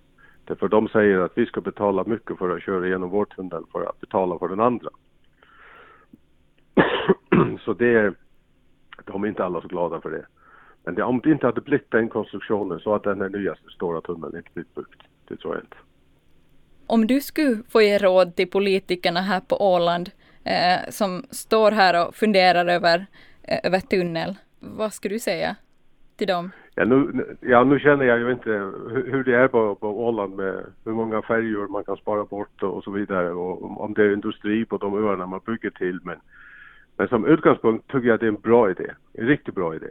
Därför de säger att vi ska betala mycket för att köra igenom vår tunnel för att betala för den andra. så det är, de är inte alla så glada för det. Men det, om det inte hade blivit den konstruktionen så att den här nya stora tunneln inte blivit byggd. Det tror jag inte. Om du skulle få ge råd till politikerna här på Åland eh, som står här och funderar över, eh, över tunnel, vad skulle du säga till dem? Ja nu, ja, nu känner jag ju inte hur, det är på, på Åland med hur många färjor man kan spara bort och, och så vidare och om det är industri på de öarna man bygger till. Men, men som utgångspunkt tycker jag det är en bra idé, en riktigt bra idé.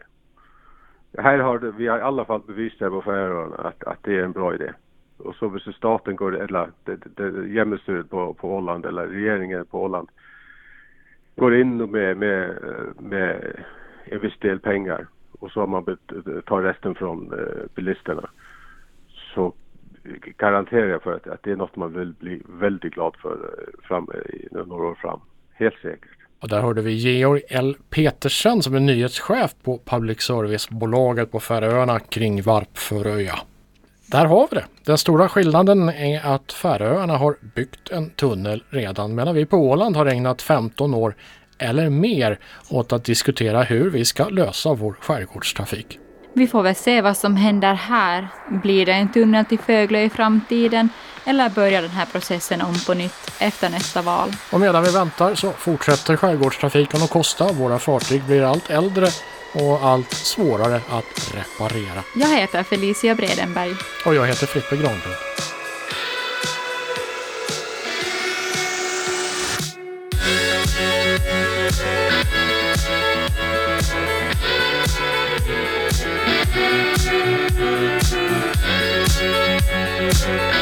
Här har det, vi har i alla fall bevisat här på Färöarna att, att det är en bra idé och så hvis staten går, eller det, det, det på, på Åland eller regeringen på Åland går in med, med, med en viss del pengar och så har man tar resten från eh, bilisterna så garanterar jag för att, att det är något man vill bli väldigt glad för eh, fram, eh, några år fram. Helt säkert. Och där hörde vi Georg L. Petersen som är nyhetschef på public service-bolaget på Färöarna kring Varpföröja. Där har vi det. Den stora skillnaden är att Färöarna har byggt en tunnel redan medan vi på Åland har ägnat 15 år eller mer åt att diskutera hur vi ska lösa vår skärgårdstrafik. Vi får väl se vad som händer här. Blir det en tunnel till Föglö i framtiden eller börjar den här processen om på nytt efter nästa val? Och medan vi väntar så fortsätter skärgårdstrafiken att kosta. Våra fartyg blir allt äldre och allt svårare att reparera. Jag heter Felicia Bredenberg. Och jag heter Frippe Granlund. Thank